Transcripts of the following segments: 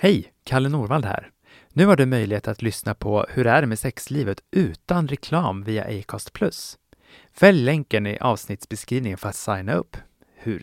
Hej! Kalle Norvald här. Nu har du möjlighet att lyssna på Hur är det med sexlivet utan reklam via Acast+. Fäll länken i avsnittsbeskrivningen för att signa upp. Hur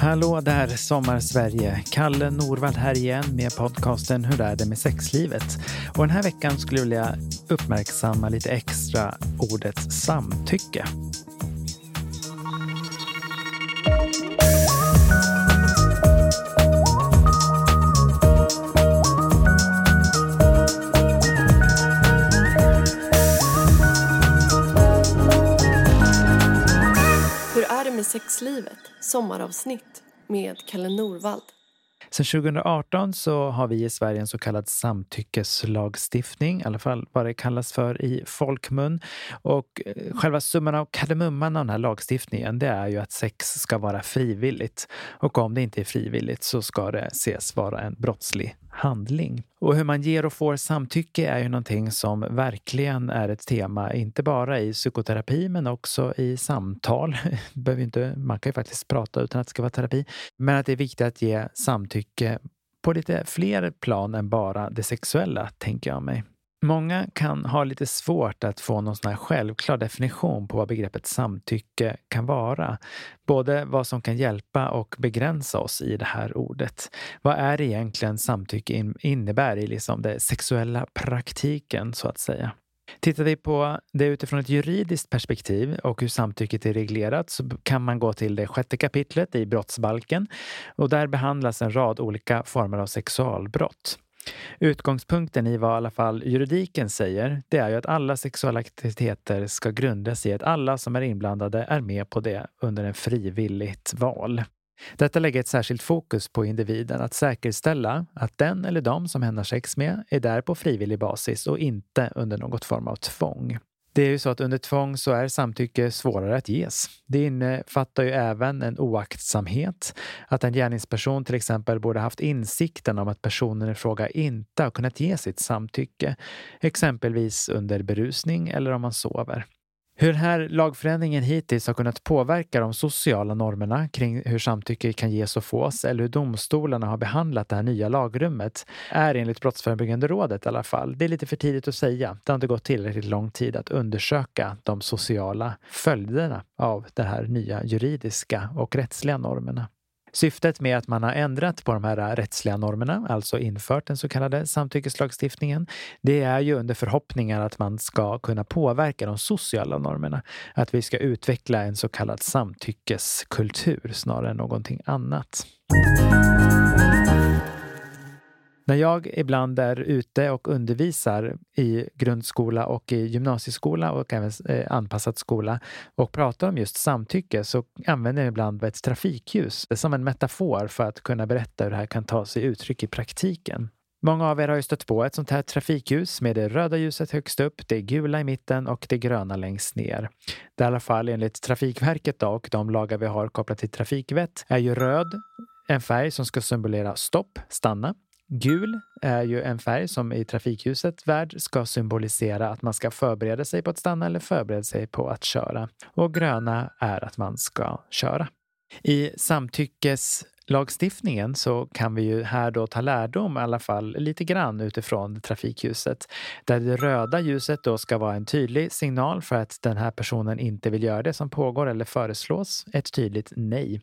Hallå där Sommarsverige! Kalle Norvald här igen med podcasten Hur är det med sexlivet? Och den här veckan skulle jag vilja uppmärksamma lite extra ordet samtycke. Sexlivet? Sommaravsnitt med Kalle Norvald. Sen 2018 så har vi i Sverige en så kallad samtyckeslagstiftning, i alla fall vad det kallas för i folkmun. Och eh, själva summan av kardemumman av den här lagstiftningen det är ju att sex ska vara frivilligt. Och om det inte är frivilligt så ska det ses vara en brottslig handling. Och hur man ger och får samtycke är ju någonting som verkligen är ett tema, inte bara i psykoterapi men också i samtal. Behöver inte, man kan ju faktiskt prata utan att det ska vara terapi. Men att det är viktigt att ge samtycke på lite fler plan än bara det sexuella, tänker jag mig. Många kan ha lite svårt att få någon sån här självklar definition på vad begreppet samtycke kan vara. Både vad som kan hjälpa och begränsa oss i det här ordet. Vad är det egentligen samtycke innebär i liksom den sexuella praktiken, så att säga? Tittar vi på det utifrån ett juridiskt perspektiv och hur samtycket är reglerat så kan man gå till det sjätte kapitlet i brottsbalken och där behandlas en rad olika former av sexualbrott. Utgångspunkten i vad i alla fall juridiken säger, det är ju att alla sexuella aktiviteter ska grundas i att alla som är inblandade är med på det under en frivilligt val. Detta lägger ett särskilt fokus på individen att säkerställa att den eller de som hen har sex med är där på frivillig basis och inte under något form av tvång. Det är ju så att under tvång så är samtycke svårare att ges. Det innefattar ju även en oaktsamhet. Att en gärningsperson till exempel borde haft insikten om att personen i fråga inte har kunnat ge sitt samtycke. Exempelvis under berusning eller om man sover. Hur den här lagförändringen hittills har kunnat påverka de sociala normerna kring hur samtycke kan ges och fås eller hur domstolarna har behandlat det här nya lagrummet är enligt Brottsförebyggande rådet i alla fall. Det är lite för tidigt att säga. Det har inte gått tillräckligt lång tid att undersöka de sociala följderna av de här nya juridiska och rättsliga normerna. Syftet med att man har ändrat på de här äh, rättsliga normerna, alltså infört den så kallade samtyckeslagstiftningen, det är ju under förhoppningar att man ska kunna påverka de sociala normerna. Att vi ska utveckla en så kallad samtyckeskultur snarare än någonting annat. När jag ibland är ute och undervisar i grundskola och i gymnasieskola och även eh, anpassad skola och pratar om just samtycke så använder jag ibland ett trafikljus som en metafor för att kunna berätta hur det här kan ta sig uttryck i praktiken. Många av er har ju stött på ett sånt här trafikljus med det röda ljuset högst upp, det gula i mitten och det gröna längst ner. Det är i alla fall enligt Trafikverket då, och de lagar vi har kopplat till trafikvett är ju röd en färg som ska symbolera stopp, stanna. Gul är ju en färg som i trafikljuset värld ska symbolisera att man ska förbereda sig på att stanna eller förbereda sig på att köra. Och gröna är att man ska köra. I samtyckes lagstiftningen så kan vi ju här då ta lärdom i alla fall lite grann utifrån trafikljuset. Där det röda ljuset då ska vara en tydlig signal för att den här personen inte vill göra det som pågår eller föreslås. Ett tydligt nej.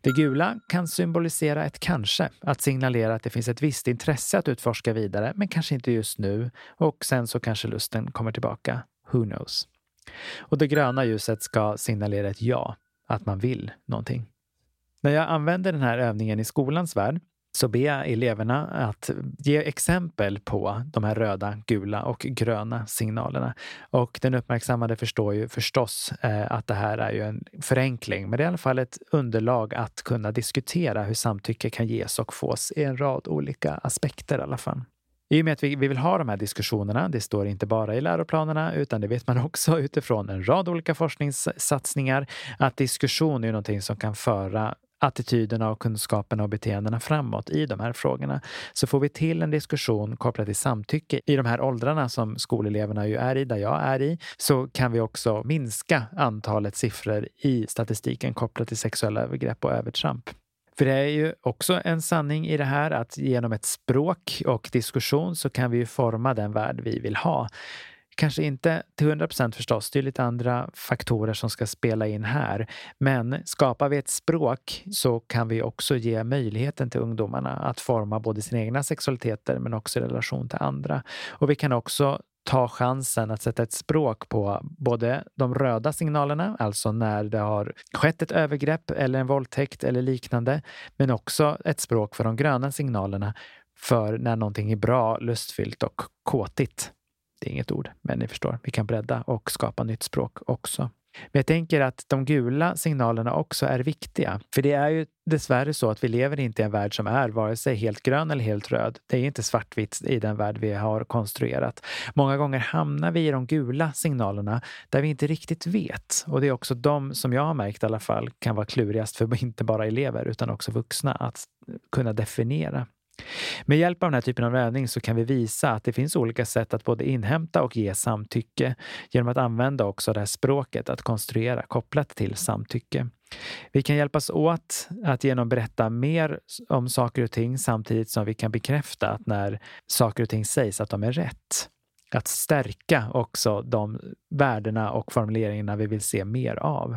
Det gula kan symbolisera ett kanske, att signalera att det finns ett visst intresse att utforska vidare, men kanske inte just nu. Och sen så kanske lusten kommer tillbaka. Who knows? Och det gröna ljuset ska signalera ett ja, att man vill någonting. När jag använder den här övningen i skolans värld så ber jag eleverna att ge exempel på de här röda, gula och gröna signalerna. Och den uppmärksammade förstår ju förstås eh, att det här är ju en förenkling, men det är i alla fall ett underlag att kunna diskutera hur samtycke kan ges och fås i en rad olika aspekter i alla fall. I och med att vi, vi vill ha de här diskussionerna, det står inte bara i läroplanerna utan det vet man också utifrån en rad olika forskningssatsningar, att diskussion är någonting som kan föra attityderna och kunskaperna och beteendena framåt i de här frågorna. Så får vi till en diskussion kopplat till samtycke i de här åldrarna som skoleleverna ju är i, där jag är i, så kan vi också minska antalet siffror i statistiken kopplat till sexuella övergrepp och övertramp. För det är ju också en sanning i det här att genom ett språk och diskussion så kan vi forma den värld vi vill ha. Kanske inte till 100 procent förstås, det är lite andra faktorer som ska spela in här. Men skapar vi ett språk så kan vi också ge möjligheten till ungdomarna att forma både sina egna sexualiteter men också i relation till andra. Och vi kan också ta chansen att sätta ett språk på både de röda signalerna, alltså när det har skett ett övergrepp eller en våldtäkt eller liknande, men också ett språk för de gröna signalerna för när någonting är bra, lustfyllt och kåtigt. Det är inget ord, men ni förstår. Vi kan bredda och skapa nytt språk också. Men jag tänker att de gula signalerna också är viktiga. För det är ju dessvärre så att vi lever inte i en värld som är vare sig helt grön eller helt röd. Det är inte svartvitt i den värld vi har konstruerat. Många gånger hamnar vi i de gula signalerna där vi inte riktigt vet. Och det är också de som jag har märkt i alla fall kan vara klurigast för inte bara elever utan också vuxna att kunna definiera. Med hjälp av den här typen av övning så kan vi visa att det finns olika sätt att både inhämta och ge samtycke genom att använda också det här språket att konstruera kopplat till samtycke. Vi kan hjälpas åt att genom berätta mer om saker och ting samtidigt som vi kan bekräfta att när saker och ting sägs att de är rätt. Att stärka också de värdena och formuleringarna vi vill se mer av.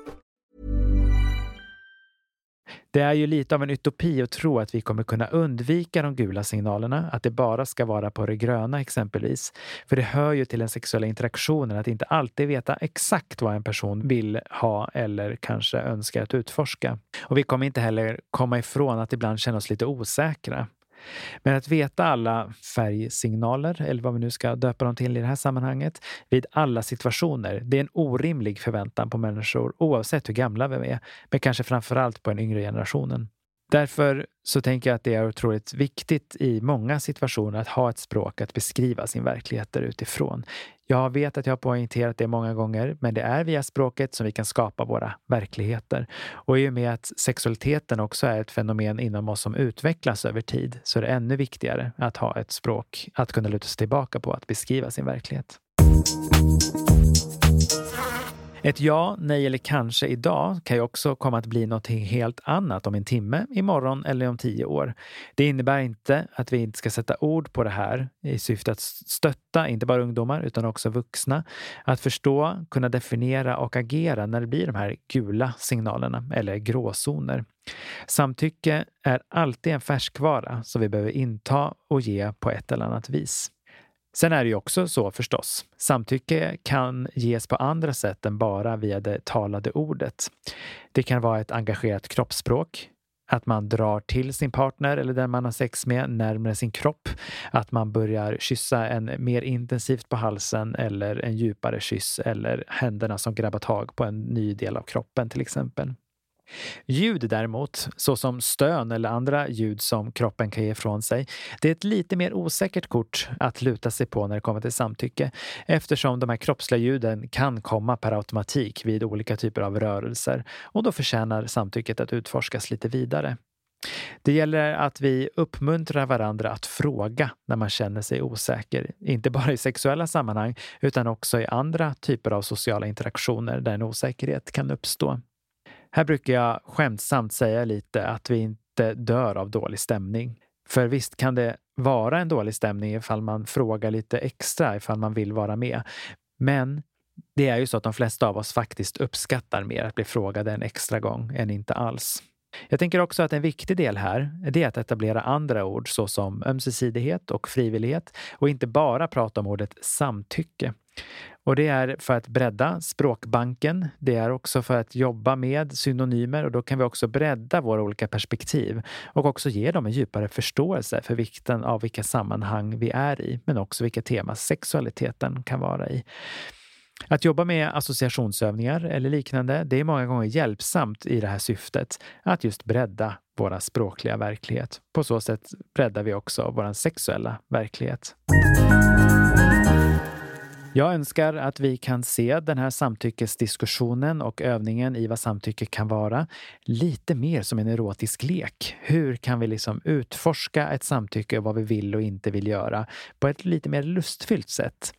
Det är ju lite av en utopi att tro att vi kommer kunna undvika de gula signalerna, att det bara ska vara på det gröna exempelvis. För det hör ju till den sexuella interaktionen att inte alltid veta exakt vad en person vill ha eller kanske önskar att utforska. Och vi kommer inte heller komma ifrån att ibland känna oss lite osäkra. Men att veta alla färgsignaler, eller vad vi nu ska döpa dem till i det här sammanhanget, vid alla situationer, det är en orimlig förväntan på människor oavsett hur gamla vi är, men kanske framför allt på den yngre generationen. Därför så tänker jag att det är otroligt viktigt i många situationer att ha ett språk att beskriva sin verklighet utifrån. Jag vet att jag har poängterat det många gånger, men det är via språket som vi kan skapa våra verkligheter. Och i och med att sexualiteten också är ett fenomen inom oss som utvecklas över tid så är det ännu viktigare att ha ett språk att kunna luta sig tillbaka på att beskriva sin verklighet. Ett ja, nej eller kanske idag kan ju också komma att bli något helt annat om en timme, imorgon eller om tio år. Det innebär inte att vi inte ska sätta ord på det här i syfte att stötta inte bara ungdomar utan också vuxna. Att förstå, kunna definiera och agera när det blir de här gula signalerna eller gråzoner. Samtycke är alltid en färskvara som vi behöver inta och ge på ett eller annat vis. Sen är det ju också så förstås. Samtycke kan ges på andra sätt än bara via det talade ordet. Det kan vara ett engagerat kroppsspråk, att man drar till sin partner eller den man har sex med närmare sin kropp. Att man börjar kyssa en mer intensivt på halsen eller en djupare kyss eller händerna som grabbar tag på en ny del av kroppen till exempel. Ljud däremot, såsom stön eller andra ljud som kroppen kan ge ifrån sig, det är ett lite mer osäkert kort att luta sig på när det kommer till samtycke eftersom de här kroppsliga ljuden kan komma per automatik vid olika typer av rörelser och då förtjänar samtycket att utforskas lite vidare. Det gäller att vi uppmuntrar varandra att fråga när man känner sig osäker. Inte bara i sexuella sammanhang utan också i andra typer av sociala interaktioner där en osäkerhet kan uppstå. Här brukar jag skämtsamt säga lite att vi inte dör av dålig stämning. För visst kan det vara en dålig stämning ifall man frågar lite extra ifall man vill vara med. Men det är ju så att de flesta av oss faktiskt uppskattar mer att bli frågade en extra gång än inte alls. Jag tänker också att en viktig del här är att etablera andra ord såsom ömsesidighet och frivillighet och inte bara prata om ordet samtycke. Och det är för att bredda språkbanken. Det är också för att jobba med synonymer och då kan vi också bredda våra olika perspektiv och också ge dem en djupare förståelse för vikten av vilka sammanhang vi är i, men också vilka teman sexualiteten kan vara i. Att jobba med associationsövningar eller liknande, det är många gånger hjälpsamt i det här syftet att just bredda våra språkliga verklighet. På så sätt breddar vi också vår sexuella verklighet. Jag önskar att vi kan se den här samtyckesdiskussionen och övningen i vad samtycke kan vara lite mer som en erotisk lek. Hur kan vi liksom utforska ett samtycke och vad vi vill och inte vill göra på ett lite mer lustfyllt sätt?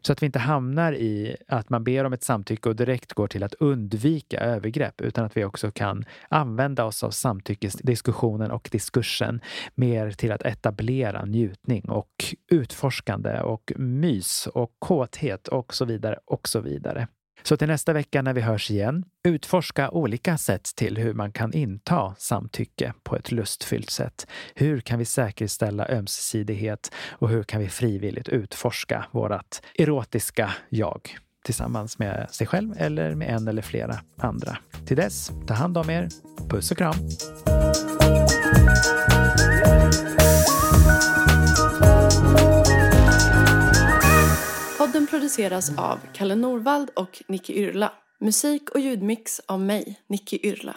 Så att vi inte hamnar i att man ber om ett samtycke och direkt går till att undvika övergrepp, utan att vi också kan använda oss av samtyckesdiskussionen och diskursen mer till att etablera njutning och utforskande och mys och kåthet och så vidare och så vidare. Så till nästa vecka när vi hörs igen, utforska olika sätt till hur man kan inta samtycke på ett lustfyllt sätt. Hur kan vi säkerställa ömsesidighet och hur kan vi frivilligt utforska vårt erotiska jag tillsammans med sig själv eller med en eller flera andra. Till dess, ta hand om er. Puss och kram! Podden produceras av Kalle Norvald och Nicky Yrla. Musik och ljudmix av mig, Nicky Yrla.